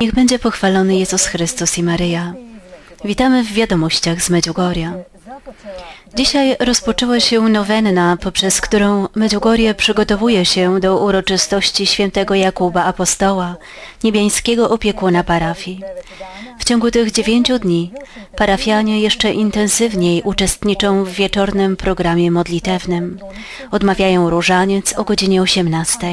Niech będzie pochwalony Jezus Chrystus i Maryja. Witamy w wiadomościach z Medjugorja. Dzisiaj rozpoczęła się nowenna, poprzez którą Medjugorje przygotowuje się do uroczystości świętego Jakuba Apostoła, niebiańskiego opiekuna parafii. W ciągu tych dziewięciu dni parafianie jeszcze intensywniej uczestniczą w wieczornym programie modlitewnym. Odmawiają różaniec o godzinie 18,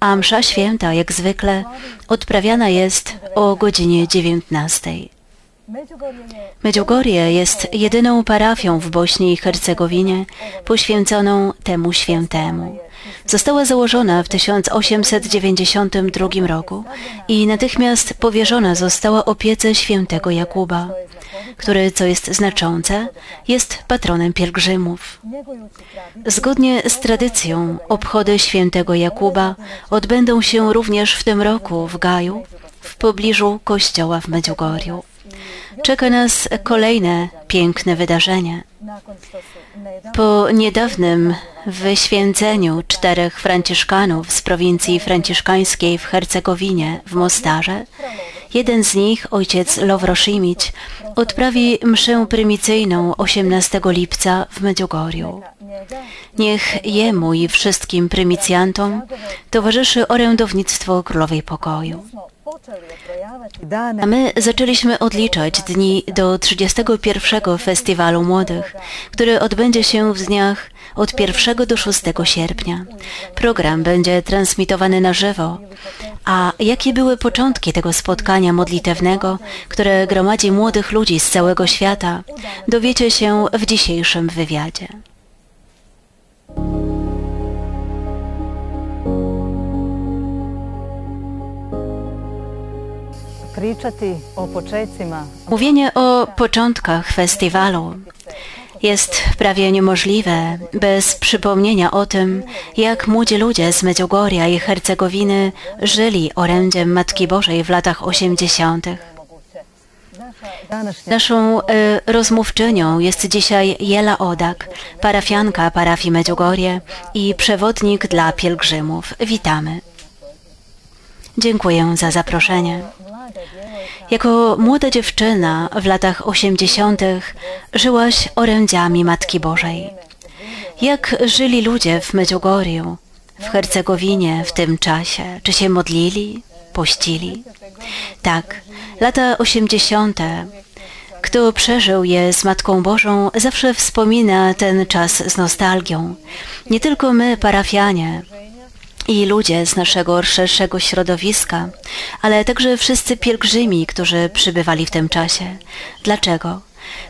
a msza święta, jak zwykle, odprawiana jest o godzinie 19. Medjugorje jest jedyną parafią w Bośni i Hercegowinie poświęconą temu świętemu. Została założona w 1892 roku i natychmiast powierzona została opiece świętego Jakuba, który, co jest znaczące, jest patronem pielgrzymów. Zgodnie z tradycją obchody świętego Jakuba odbędą się również w tym roku w Gaju, w pobliżu kościoła w Medjugorju. Czeka nas kolejne piękne wydarzenie. Po niedawnym wyświęceniu czterech franciszkanów z prowincji franciszkańskiej w Hercegowinie w Mostarze, jeden z nich, ojciec Lowroszimić, odprawi mszę prymicyjną 18 lipca w Medjugorju. Niech jemu i wszystkim prymicjantom towarzyszy orędownictwo Królowej Pokoju. A my zaczęliśmy odliczać dni do 31 Festiwalu Młodych, który odbędzie się w dniach od 1 do 6 sierpnia. Program będzie transmitowany na żywo. A jakie były początki tego spotkania modlitewnego, które gromadzi młodych ludzi z całego świata, dowiecie się w dzisiejszym wywiadzie. Mówienie o początkach festiwalu jest prawie niemożliwe bez przypomnienia o tym, jak młodzi ludzie z Medjugorja i Hercegowiny żyli orędziem Matki Bożej w latach 80. Naszą y, rozmówczynią jest dzisiaj Jela Odak, parafianka parafii Medjugorje i przewodnik dla pielgrzymów. Witamy. Dziękuję za zaproszenie. Jako młoda dziewczyna w latach osiemdziesiątych żyłaś orędziami Matki Bożej. Jak żyli ludzie w Medjugorju, w Hercegowinie w tym czasie? Czy się modlili, pościli? Tak, lata osiemdziesiąte. Kto przeżył je z Matką Bożą, zawsze wspomina ten czas z nostalgią. Nie tylko my, parafianie, i ludzie z naszego szerszego środowiska, ale także wszyscy pielgrzymi, którzy przybywali w tym czasie. Dlaczego?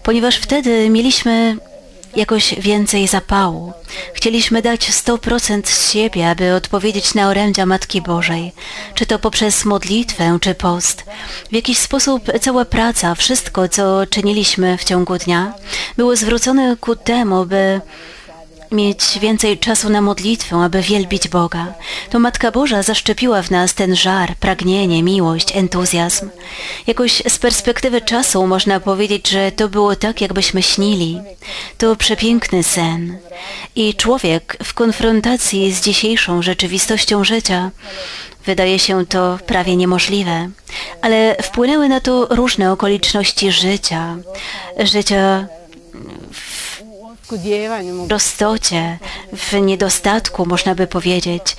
Ponieważ wtedy mieliśmy jakoś więcej zapału. Chcieliśmy dać 100% z siebie, aby odpowiedzieć na orędzia Matki Bożej, czy to poprzez modlitwę, czy post. W jakiś sposób cała praca, wszystko, co czyniliśmy w ciągu dnia, było zwrócone ku temu, by mieć więcej czasu na modlitwę, aby wielbić Boga. To Matka Boża zaszczepiła w nas ten żar, pragnienie, miłość, entuzjazm. Jakoś z perspektywy czasu można powiedzieć, że to było tak, jakbyśmy śnili. To przepiękny sen. I człowiek w konfrontacji z dzisiejszą rzeczywistością życia Wydaje się to prawie niemożliwe, ale wpłynęły na to różne okoliczności życia, życia w prostocie, w niedostatku, można by powiedzieć,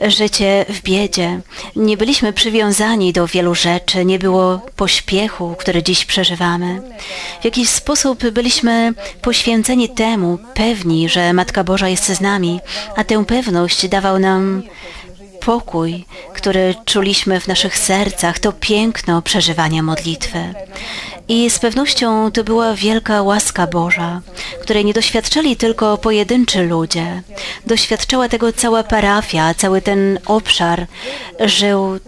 życie w biedzie. Nie byliśmy przywiązani do wielu rzeczy, nie było pośpiechu, który dziś przeżywamy. W jakiś sposób byliśmy poświęceni temu, pewni, że Matka Boża jest z nami, a tę pewność dawał nam pokój, który czuliśmy w naszych sercach, to piękno przeżywania modlitwy. I z pewnością to była wielka łaska Boża, której nie doświadczali tylko pojedynczy ludzie. Doświadczała tego cała parafia, cały ten obszar żył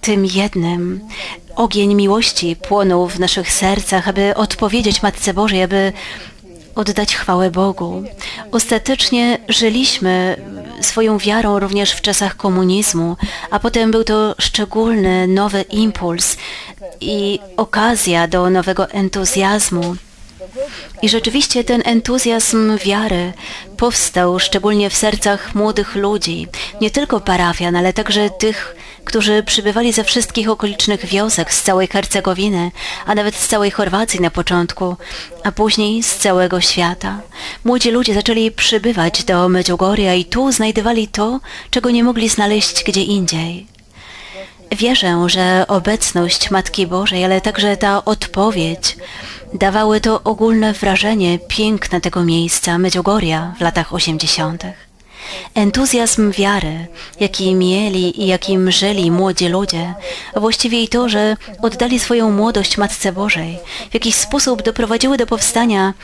tym jednym. Ogień miłości płonął w naszych sercach, aby odpowiedzieć Matce Bożej, aby oddać chwałę Bogu. Ostatecznie żyliśmy swoją wiarą również w czasach komunizmu, a potem był to szczególny nowy impuls i okazja do nowego entuzjazmu. I rzeczywiście ten entuzjazm wiary powstał szczególnie w sercach młodych ludzi, nie tylko parafian, ale także tych którzy przybywali ze wszystkich okolicznych wiosek, z całej Hercegowiny, a nawet z całej Chorwacji na początku, a później z całego świata. Młodzi ludzie zaczęli przybywać do Medjugorja i tu znajdowali to, czego nie mogli znaleźć gdzie indziej. Wierzę, że obecność Matki Bożej, ale także ta odpowiedź dawały to ogólne wrażenie piękna tego miejsca, Medjugorja w latach 80. Entuzjazm wiary, jaki mieli i jakim żyli młodzi ludzie, właściwie i to, że oddali swoją młodość Matce Bożej, w jakiś sposób doprowadziły do powstania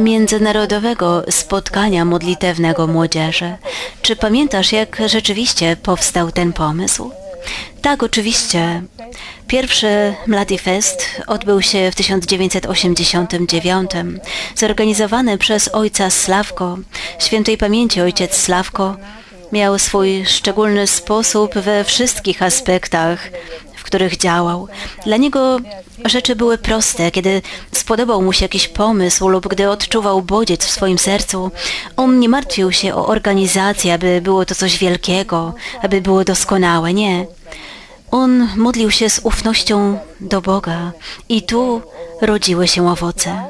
międzynarodowego spotkania modlitewnego młodzieży. Czy pamiętasz, jak rzeczywiście powstał ten pomysł? Tak, oczywiście. Pierwszy Mladi Fest odbył się w 1989, zorganizowany przez ojca Sławko. Świętej pamięci ojciec Sławko miał swój szczególny sposób we wszystkich aspektach w których działał. Dla niego rzeczy były proste. Kiedy spodobał mu się jakiś pomysł lub gdy odczuwał bodziec w swoim sercu, on nie martwił się o organizację, aby było to coś wielkiego, aby było doskonałe. Nie. On modlił się z ufnością do Boga i tu rodziły się owoce.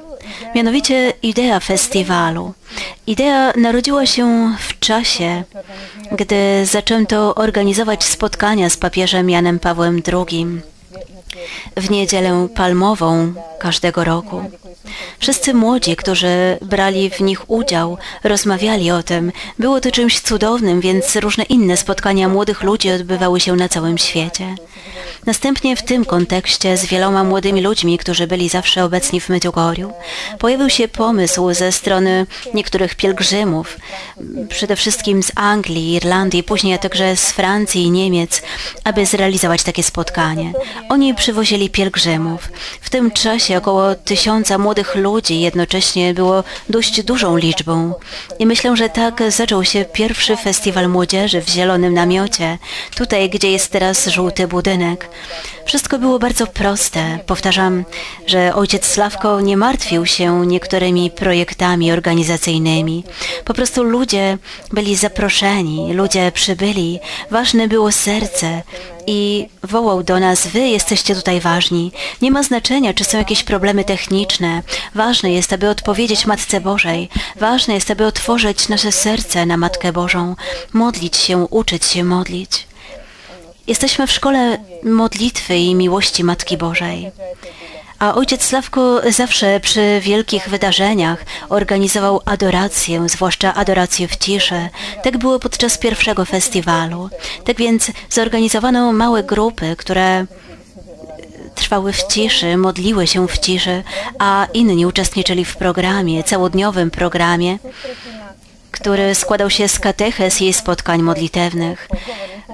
Mianowicie idea festiwalu. Idea narodziła się w czasie, gdy zaczęto organizować spotkania z papieżem Janem Pawłem II w niedzielę palmową każdego roku. Wszyscy młodzi, którzy brali w nich udział, rozmawiali o tym. Było to czymś cudownym, więc różne inne spotkania młodych ludzi odbywały się na całym świecie. Następnie w tym kontekście z wieloma młodymi ludźmi, którzy byli zawsze obecni w Medjugorju, pojawił się pomysł ze strony niektórych pielgrzymów, przede wszystkim z Anglii, Irlandii, później a także z Francji i Niemiec, aby zrealizować takie spotkanie. Oni przywozili pielgrzymów. W tym czasie około tysiąca młodych ludzi jednocześnie było dość dużą liczbą. I myślę, że tak zaczął się pierwszy festiwal młodzieży w zielonym namiocie, tutaj gdzie jest teraz żółty budynek. Wszystko było bardzo proste. Powtarzam, że ojciec Sławko nie martwił się niektórymi projektami organizacyjnymi. Po prostu ludzie byli zaproszeni, ludzie przybyli. Ważne było serce i wołał do nas, wy jesteście tutaj ważni. Nie ma znaczenia, czy są jakieś problemy techniczne. Ważne jest, aby odpowiedzieć Matce Bożej. Ważne jest, aby otworzyć nasze serce na Matkę Bożą. Modlić się, uczyć się modlić. Jesteśmy w szkole modlitwy i miłości Matki Bożej. A ojciec Sławko zawsze przy wielkich wydarzeniach organizował adorację, zwłaszcza adorację w ciszy. Tak było podczas pierwszego festiwalu. Tak więc zorganizowano małe grupy, które trwały w ciszy, modliły się w ciszy, a inni uczestniczyli w programie, całodniowym programie, który składał się z katechez i spotkań modlitewnych.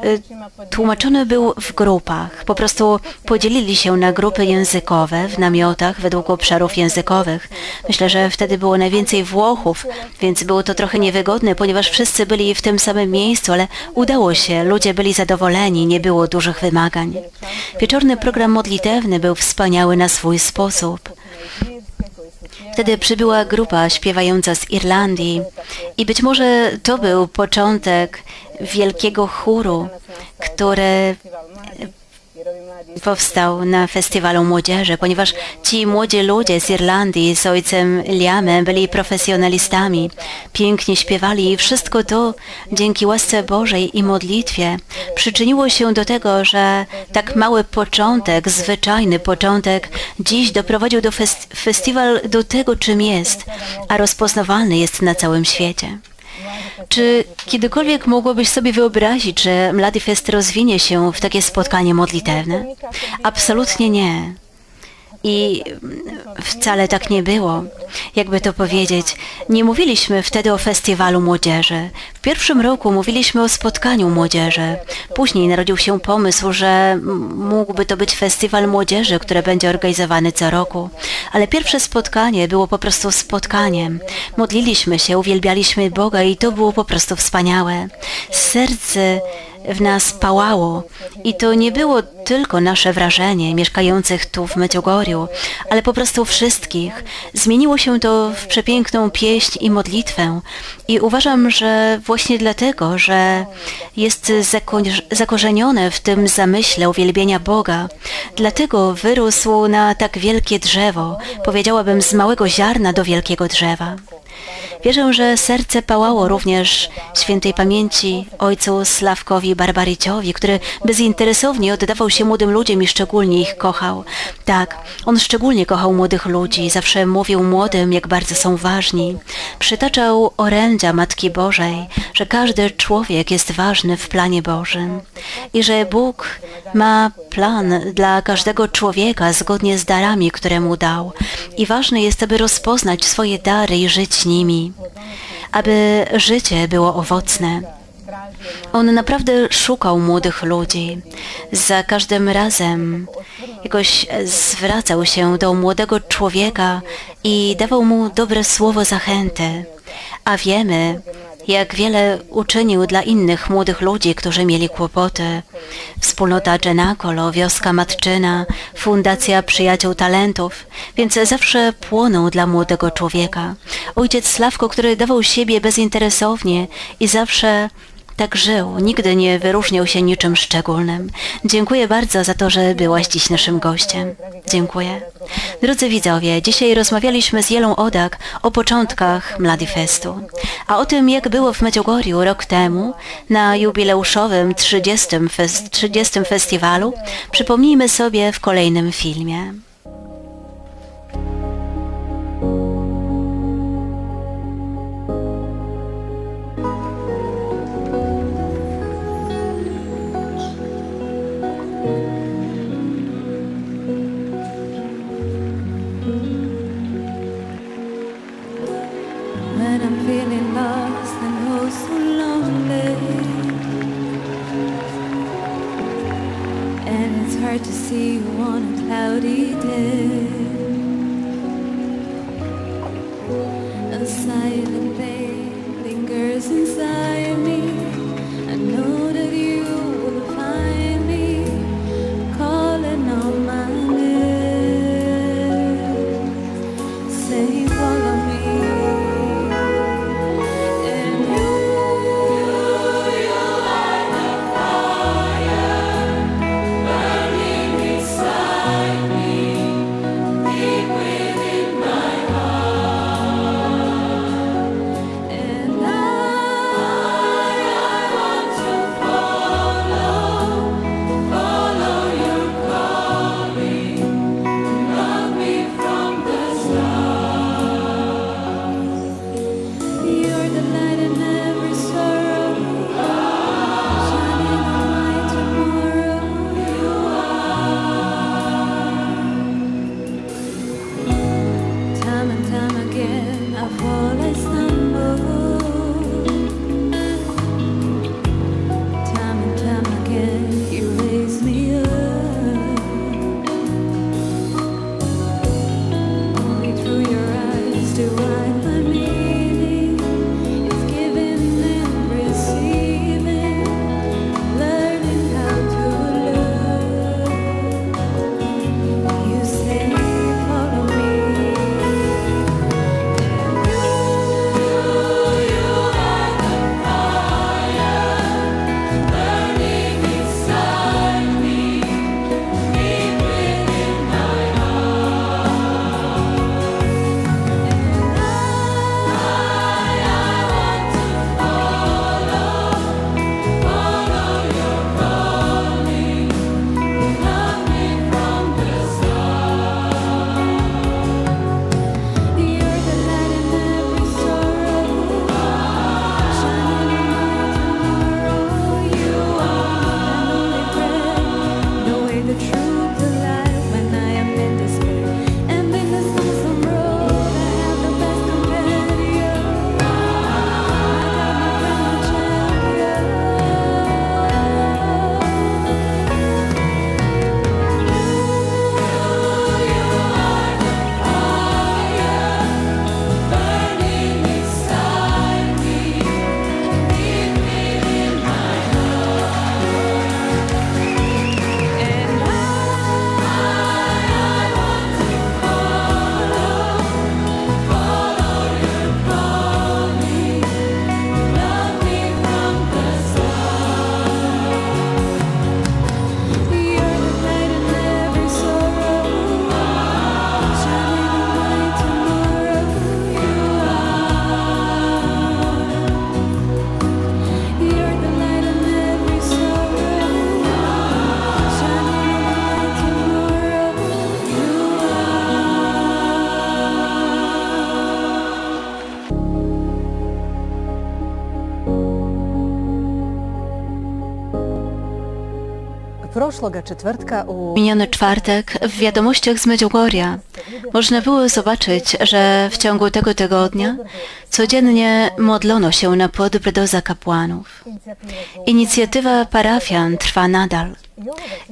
Y, tłumaczony był w grupach. Po prostu podzielili się na grupy językowe w namiotach według obszarów językowych. Myślę, że wtedy było najwięcej Włochów, więc było to trochę niewygodne, ponieważ wszyscy byli w tym samym miejscu, ale udało się, ludzie byli zadowoleni, nie było dużych wymagań. Wieczorny program modlitewny był wspaniały na swój sposób. Wtedy przybyła grupa śpiewająca z Irlandii i być może to był początek wielkiego chóru, który powstał na festiwalu młodzieży, ponieważ ci młodzi ludzie z Irlandii z ojcem Liamem byli profesjonalistami, pięknie śpiewali i wszystko to dzięki łasce Bożej i modlitwie przyczyniło się do tego, że tak mały początek, zwyczajny początek dziś doprowadził do fest festiwal do tego, czym jest, a rozpoznawalny jest na całym świecie. Czy kiedykolwiek mogłabyś sobie wyobrazić, że Mlady Fest rozwinie się w takie spotkanie modlitewne? Absolutnie nie. I wcale tak nie było. Jakby to powiedzieć, nie mówiliśmy wtedy o festiwalu młodzieży. W pierwszym roku mówiliśmy o spotkaniu młodzieży. Później narodził się pomysł, że mógłby to być festiwal młodzieży, który będzie organizowany co roku. Ale pierwsze spotkanie było po prostu spotkaniem. Modliliśmy się, uwielbialiśmy Boga i to było po prostu wspaniałe. Serce w nas pałało. I to nie było tylko nasze wrażenie mieszkających tu w Medjugorju, ale po prostu wszystkich. Zmieniło się to w przepiękną pieśń i modlitwę. I uważam, że właśnie dlatego, że jest zakorzenione w tym zamyśle uwielbienia Boga, dlatego wyrósł na tak wielkie drzewo, powiedziałabym z małego ziarna do wielkiego drzewa. Wierzę, że serce pałało również świętej pamięci ojcu Sławkowi Barbaryciowi, który bezinteresownie oddawał się młodym ludziom i szczególnie ich kochał. Tak, on szczególnie kochał młodych ludzi, zawsze mówił młodym, jak bardzo są ważni. Przytaczał orędzia Matki Bożej, że każdy człowiek jest ważny w planie Bożym i że Bóg ma plan dla każdego człowieka zgodnie z darami, które mu dał. I ważne jest, aby rozpoznać swoje dary i żyć nimi aby życie było owocne. On naprawdę szukał młodych ludzi. Za każdym razem jakoś zwracał się do młodego człowieka i dawał mu dobre słowo zachęty. A wiemy, jak wiele uczynił dla innych młodych ludzi, którzy mieli kłopoty. Wspólnota Dżenakolo, wioska matczyna, Fundacja Przyjaciół Talentów, więc zawsze płonął dla młodego człowieka. Ojciec Sławko, który dawał siebie bezinteresownie i zawsze tak żył, nigdy nie wyróżniał się niczym szczególnym. Dziękuję bardzo za to, że byłaś dziś naszym gościem. Dziękuję. Drodzy widzowie, dzisiaj rozmawialiśmy z Jelą Odak o początkach Mladifestu, a o tym, jak było w Medjugorju rok temu na jubileuszowym 30. Fest 30. festiwalu, przypomnijmy sobie w kolejnym filmie. hard to see you on a cloudy day. A silent pain lingers inside. Miniony czwartek w wiadomościach z Medjugorja można było zobaczyć, że w ciągu tego tygodnia codziennie modlono się na podbr za kapłanów. Inicjatywa parafian trwa nadal.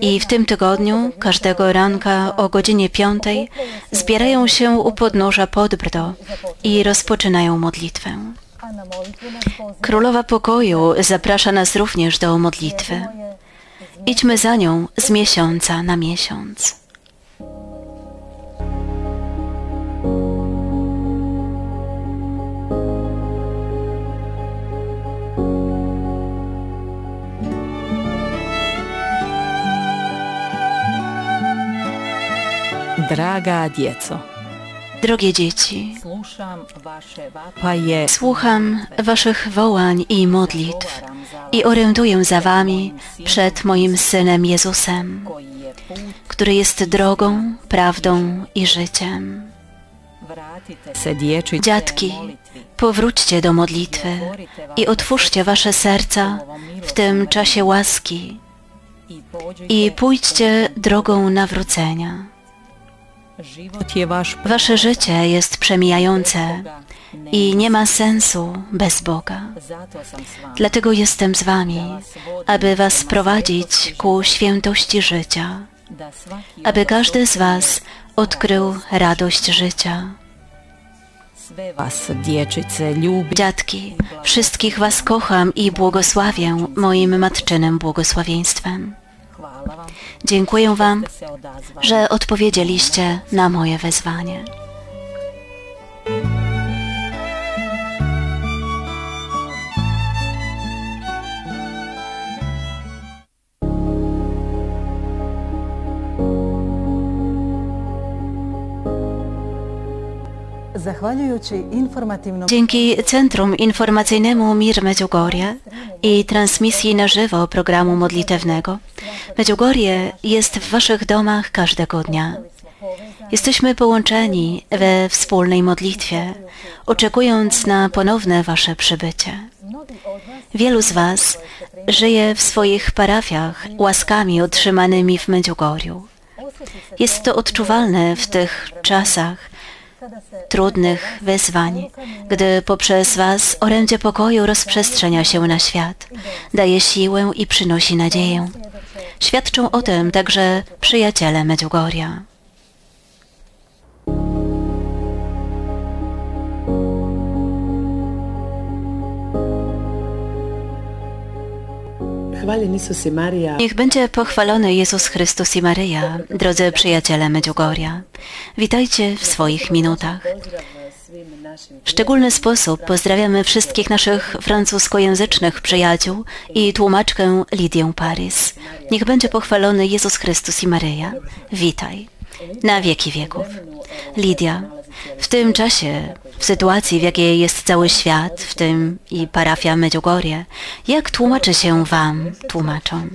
I w tym tygodniu, każdego ranka o godzinie piątej, zbierają się u podnóża Podbrdo i rozpoczynają modlitwę. Królowa Pokoju zaprasza nas również do modlitwy. Idźmy za nią z miesiąca na miesiąc. Draga dieco. Drogie dzieci, słucham Waszych wołań i modlitw i oręduję za Wami przed moim Synem Jezusem, który jest drogą, prawdą i życiem. Dziadki, powróćcie do modlitwy i otwórzcie Wasze serca w tym czasie łaski i pójdźcie drogą nawrócenia. Wasze życie jest przemijające i nie ma sensu bez Boga. Dlatego jestem z Wami, aby Was prowadzić ku świętości życia, aby każdy z Was odkrył radość życia. Dziadki, wszystkich Was kocham i błogosławię moim matczynym błogosławieństwem. Dziękuję Wam, że odpowiedzieliście na moje wezwanie. Dzięki Centrum Informacyjnemu Mir Medjugorje i transmisji na żywo programu modlitewnego, Medjugorje jest w Waszych domach każdego dnia. Jesteśmy połączeni we wspólnej modlitwie, oczekując na ponowne Wasze przybycie. Wielu z Was żyje w swoich parafiach łaskami otrzymanymi w Medjugorju. Jest to odczuwalne w tych czasach, trudnych wyzwań, gdy poprzez Was orędzie pokoju rozprzestrzenia się na świat, daje siłę i przynosi nadzieję. Świadczą o tym także przyjaciele Medjugorja. Niech będzie pochwalony Jezus Chrystus i Maryja, drodzy przyjaciele Medjugorja. Witajcie w swoich minutach. W szczególny sposób pozdrawiamy wszystkich naszych francuskojęzycznych przyjaciół i tłumaczkę Lidię Paris. Niech będzie pochwalony Jezus Chrystus i Maryja. Witaj. Na wieki wieków. Lidia, w tym czasie, w sytuacji, w jakiej jest cały świat, w tym i parafia Medjugorje, jak tłumaczy się Wam, tłumaczom?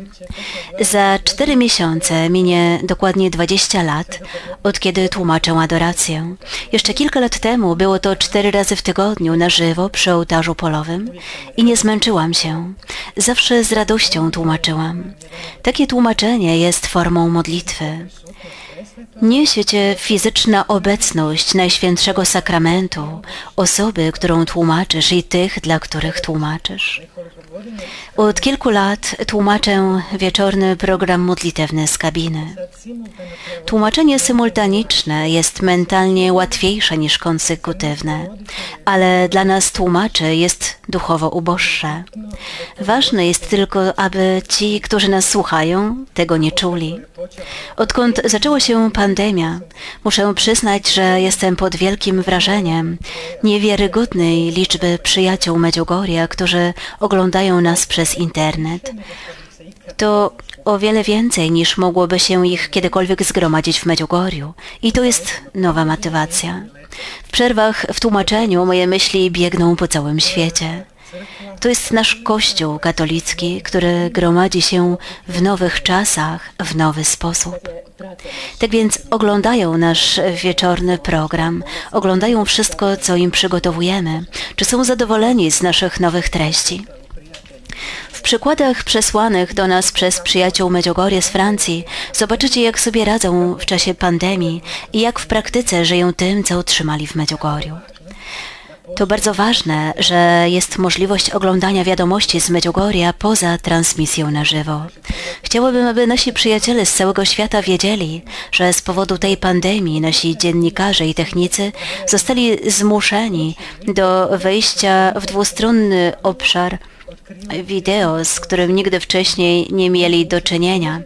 Za cztery miesiące minie dokładnie 20 lat, od kiedy tłumaczę adorację. Jeszcze kilka lat temu było to cztery razy w tygodniu na żywo przy ołtarzu polowym i nie zmęczyłam się. Zawsze z radością tłumaczyłam. Takie tłumaczenie jest formą modlitwy. Niesie Cię fizyczna obecność Najświętszego Sakramentu, osoby, którą tłumaczysz i tych, dla których tłumaczysz. Od kilku lat tłumaczę wieczorny program modlitewny z kabiny. Tłumaczenie symultaniczne jest mentalnie łatwiejsze niż konsekutywne, ale dla nas tłumaczy jest duchowo uboższe. Ważne jest tylko, aby ci, którzy nas słuchają, tego nie czuli. Odkąd zaczęła się pandemia, muszę przyznać, że jestem pod wielkim wrażeniem niewiarygodnej liczby przyjaciół Medjugorja, którzy oglądają nas przez internet. To o wiele więcej niż mogłoby się ich kiedykolwiek zgromadzić w Medjugorju. I to jest nowa motywacja. W przerwach w tłumaczeniu moje myśli biegną po całym świecie. To jest nasz Kościół katolicki, który gromadzi się w nowych czasach, w nowy sposób. Tak więc oglądają nasz wieczorny program, oglądają wszystko, co im przygotowujemy, czy są zadowoleni z naszych nowych treści. W przykładach przesłanych do nas przez przyjaciół Medjugorje z Francji zobaczycie, jak sobie radzą w czasie pandemii i jak w praktyce żyją tym, co otrzymali w Medjugorju. To bardzo ważne, że jest możliwość oglądania wiadomości z Medjugorja poza transmisją na żywo. Chciałabym, aby nasi przyjaciele z całego świata wiedzieli, że z powodu tej pandemii nasi dziennikarze i technicy zostali zmuszeni do wejścia w dwustronny obszar wideo, z którym nigdy wcześniej nie mieli do czynienia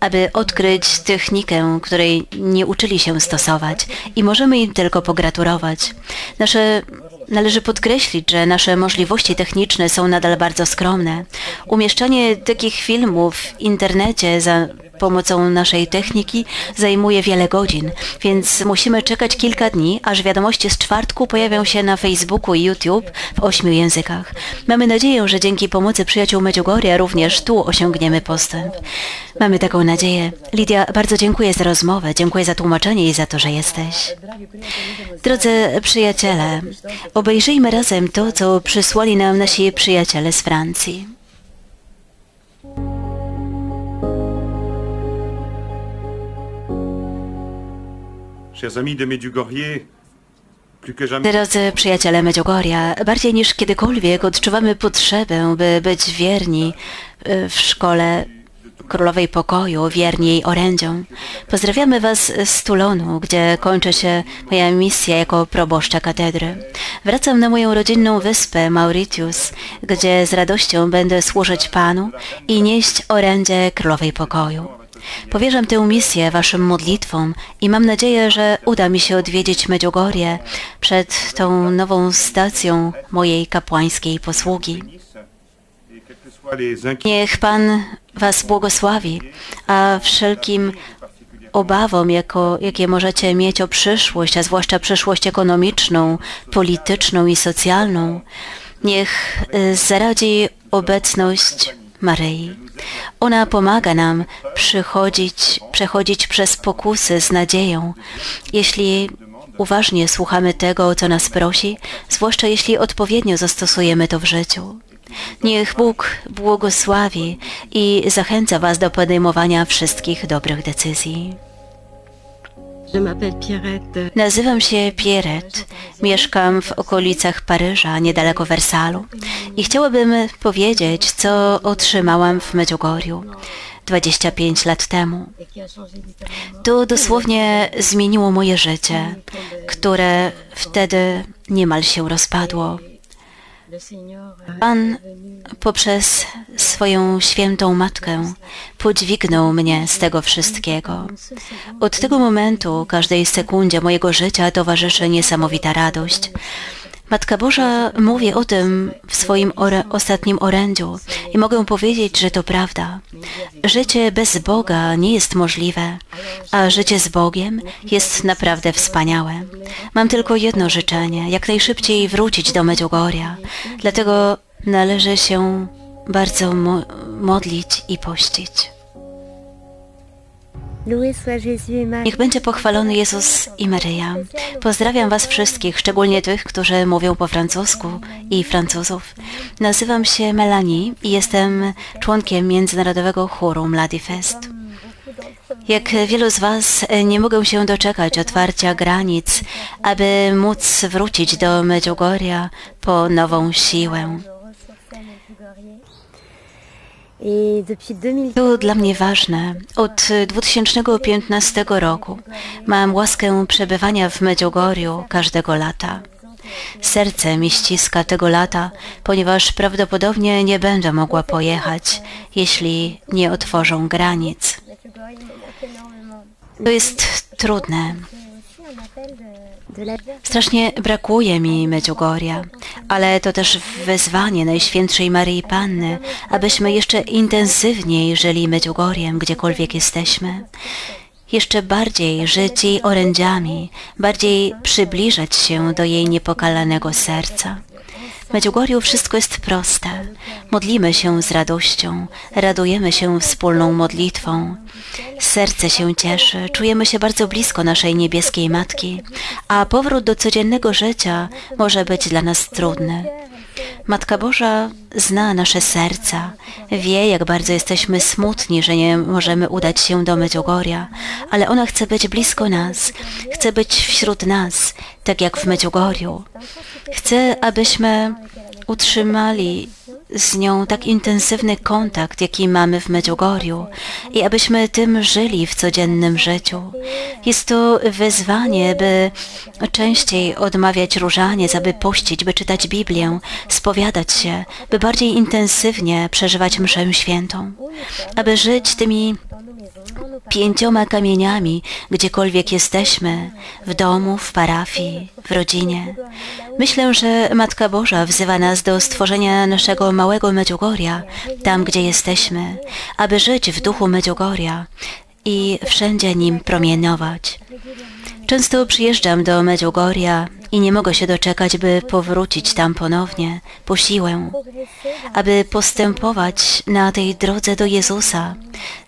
aby odkryć technikę, której nie uczyli się stosować i możemy im tylko pogratulować. Nasze Należy podkreślić, że nasze możliwości techniczne są nadal bardzo skromne. Umieszczanie takich filmów w internecie za pomocą naszej techniki zajmuje wiele godzin, więc musimy czekać kilka dni, aż wiadomości z czwartku pojawią się na Facebooku i YouTube w ośmiu językach. Mamy nadzieję, że dzięki pomocy przyjaciół Medjugorje również tu osiągniemy postęp. Mamy taką nadzieję. Lidia, bardzo dziękuję za rozmowę, dziękuję za tłumaczenie i za to, że jesteś. Drodzy przyjaciele, obejrzyjmy razem to, co przysłali nam nasi przyjaciele z Francji. Drodzy przyjaciele Medjugorja, bardziej niż kiedykolwiek odczuwamy potrzebę, by być wierni e, w szkole Królowej Pokoju, wierni jej orędziom. Pozdrawiamy Was z Tulonu, gdzie kończy się moja misja jako proboszcza katedry. Wracam na moją rodzinną wyspę Mauritius, gdzie z radością będę służyć Panu i nieść orędzie Królowej Pokoju. Powierzam tę misję Waszym modlitwom i mam nadzieję, że uda mi się odwiedzić Medjugorje przed tą nową stacją mojej kapłańskiej posługi. Niech Pan Was błogosławi, a wszelkim obawom, jako, jakie możecie mieć o przyszłość, a zwłaszcza przyszłość ekonomiczną, polityczną i socjalną, niech y, zaradzi obecność Maryi. Ona pomaga nam przychodzić, przechodzić przez pokusy z nadzieją. Jeśli uważnie słuchamy tego, co nas prosi, zwłaszcza jeśli odpowiednio zastosujemy to w życiu. Niech Bóg błogosławi i zachęca Was do podejmowania wszystkich dobrych decyzji. Nazywam się Pierrette, mieszkam w okolicach Paryża, niedaleko Wersalu i chciałabym powiedzieć, co otrzymałam w Medjugorju 25 lat temu. To dosłownie zmieniło moje życie, które wtedy niemal się rozpadło. Pan poprzez swoją świętą Matkę podźwignął mnie z tego wszystkiego. Od tego momentu każdej sekundzie mojego życia towarzyszy niesamowita radość. Matka Boża mówi o tym w swoim ore, ostatnim orędziu i mogę powiedzieć, że to prawda. Życie bez Boga nie jest możliwe, a życie z Bogiem jest naprawdę wspaniałe. Mam tylko jedno życzenie, jak najszybciej wrócić do Medjugorja. Dlatego należy się bardzo mo modlić i pościć. Niech będzie pochwalony Jezus i Maryja. Pozdrawiam Was wszystkich, szczególnie tych, którzy mówią po francusku i Francuzów. Nazywam się Melanie i jestem członkiem międzynarodowego chóru Mladi Fest. Jak wielu z Was nie mogę się doczekać otwarcia granic, aby móc wrócić do Medjugorja po nową siłę. To dla mnie ważne. Od 2015 roku mam łaskę przebywania w Medjugorju każdego lata. Serce mi ściska tego lata, ponieważ prawdopodobnie nie będę mogła pojechać, jeśli nie otworzą granic. To jest trudne. Strasznie brakuje mi Medjugorja, ale to też wezwanie Najświętszej Maryi Panny, abyśmy jeszcze intensywniej żyli Medjugorjem, gdziekolwiek jesteśmy. Jeszcze bardziej żyć jej orędziami, bardziej przybliżać się do jej niepokalanego serca. Medjugorju wszystko jest proste. Modlimy się z radością, radujemy się wspólną modlitwą. Serce się cieszy, czujemy się bardzo blisko naszej niebieskiej Matki, a powrót do codziennego życia może być dla nas trudny. Matka Boża zna nasze serca, wie, jak bardzo jesteśmy smutni, że nie możemy udać się do Medjugorja, ale ona chce być blisko nas, chce być wśród nas, tak jak w Medjugorju. Chce, abyśmy utrzymali z nią tak intensywny kontakt, jaki mamy w Medjugorju i abyśmy tym żyli w codziennym życiu. Jest to wyzwanie, by częściej odmawiać różaniec, aby pościć, by czytać Biblię, spowiadać się, by bardziej intensywnie przeżywać mszę świętą, aby żyć tymi pięcioma kamieniami, gdziekolwiek jesteśmy, w domu, w parafii, w rodzinie. Myślę, że Matka Boża wzywa nas do stworzenia naszego małego Medjugorja, tam gdzie jesteśmy, aby żyć w duchu Medjugorja i wszędzie nim promienować. Często przyjeżdżam do Medjugorja i nie mogę się doczekać, by powrócić tam ponownie, po siłę, aby postępować na tej drodze do Jezusa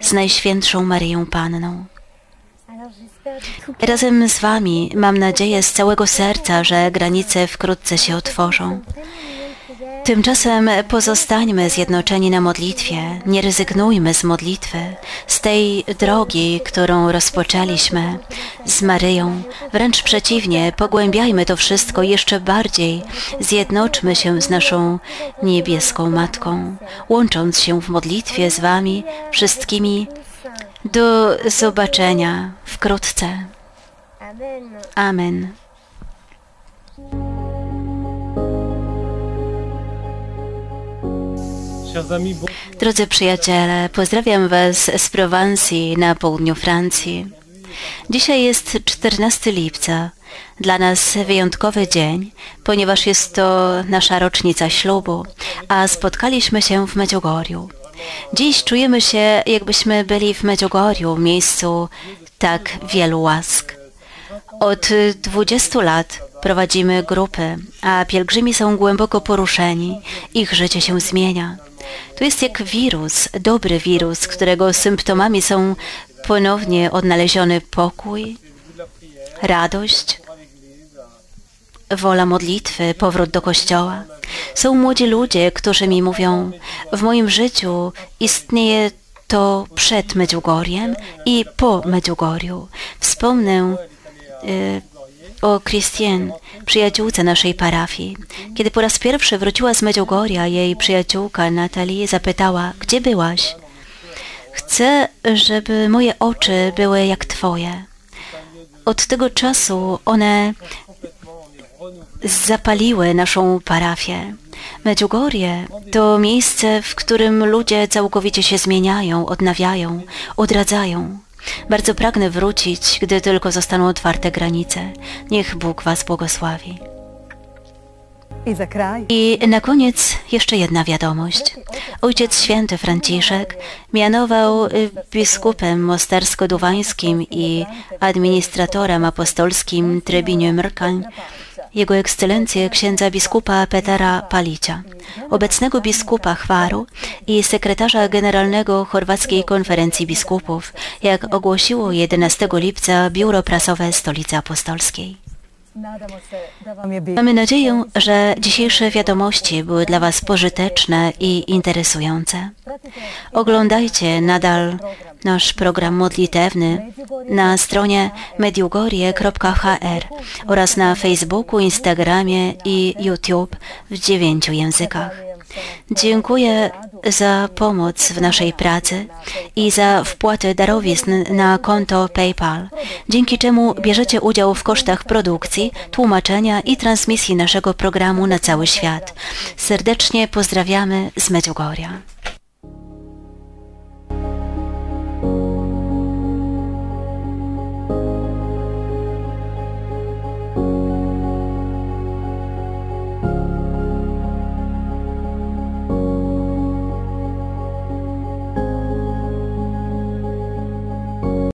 z Najświętszą Maryją Panną. Razem z Wami mam nadzieję z całego serca, że granice wkrótce się otworzą. Tymczasem pozostańmy zjednoczeni na modlitwie, nie rezygnujmy z modlitwy, z tej drogi, którą rozpoczęliśmy z Maryją. Wręcz przeciwnie, pogłębiajmy to wszystko jeszcze bardziej, zjednoczmy się z naszą niebieską Matką, łącząc się w modlitwie z Wami wszystkimi. Do zobaczenia wkrótce. Amen. Drodzy przyjaciele, pozdrawiam Was z Prowansji na południu Francji. Dzisiaj jest 14 lipca. Dla nas wyjątkowy dzień, ponieważ jest to nasza rocznica ślubu, a spotkaliśmy się w Medjugorju. Dziś czujemy się, jakbyśmy byli w Medjugorju, miejscu tak wielu łask. Od 20 lat prowadzimy grupy, a pielgrzymi są głęboko poruszeni, ich życie się zmienia. To jest jak wirus, dobry wirus, którego symptomami są ponownie odnaleziony pokój, radość, wola modlitwy, powrót do kościoła. Są młodzi ludzie, którzy mi mówią, w moim życiu istnieje to przed Medjugorjem i po Medjugorju. Wspomnę y, o Christian, przyjaciółce naszej parafii. Kiedy po raz pierwszy wróciła z Medjugorja, jej przyjaciółka Natalie zapytała, gdzie byłaś? Chcę, żeby moje oczy były jak Twoje. Od tego czasu one zapaliły naszą parafię. Medjugorje to miejsce, w którym ludzie całkowicie się zmieniają, odnawiają, odradzają. Bardzo pragnę wrócić, gdy tylko zostaną otwarte granice. Niech Bóg Was błogosławi. I na koniec jeszcze jedna wiadomość. Ojciec Święty Franciszek mianował y, biskupem mostarsko-duwańskim i administratorem apostolskim Trebinio Mrkań jego Ekscelencję księdza biskupa Petera Palicia, obecnego biskupa Chwaru i sekretarza generalnego Chorwackiej Konferencji Biskupów, jak ogłosiło 11 lipca Biuro Prasowe Stolicy Apostolskiej. Mamy nadzieję, że dzisiejsze wiadomości były dla Was pożyteczne i interesujące. Oglądajcie nadal nasz program modlitewny na stronie mediugorie.hr oraz na Facebooku, Instagramie i YouTube w dziewięciu językach. Dziękuję za pomoc w naszej pracy i za wpłatę darowizn na konto PayPal, dzięki czemu bierzecie udział w kosztach produkcji, tłumaczenia i transmisji naszego programu na cały świat. Serdecznie pozdrawiamy z Medjugorja.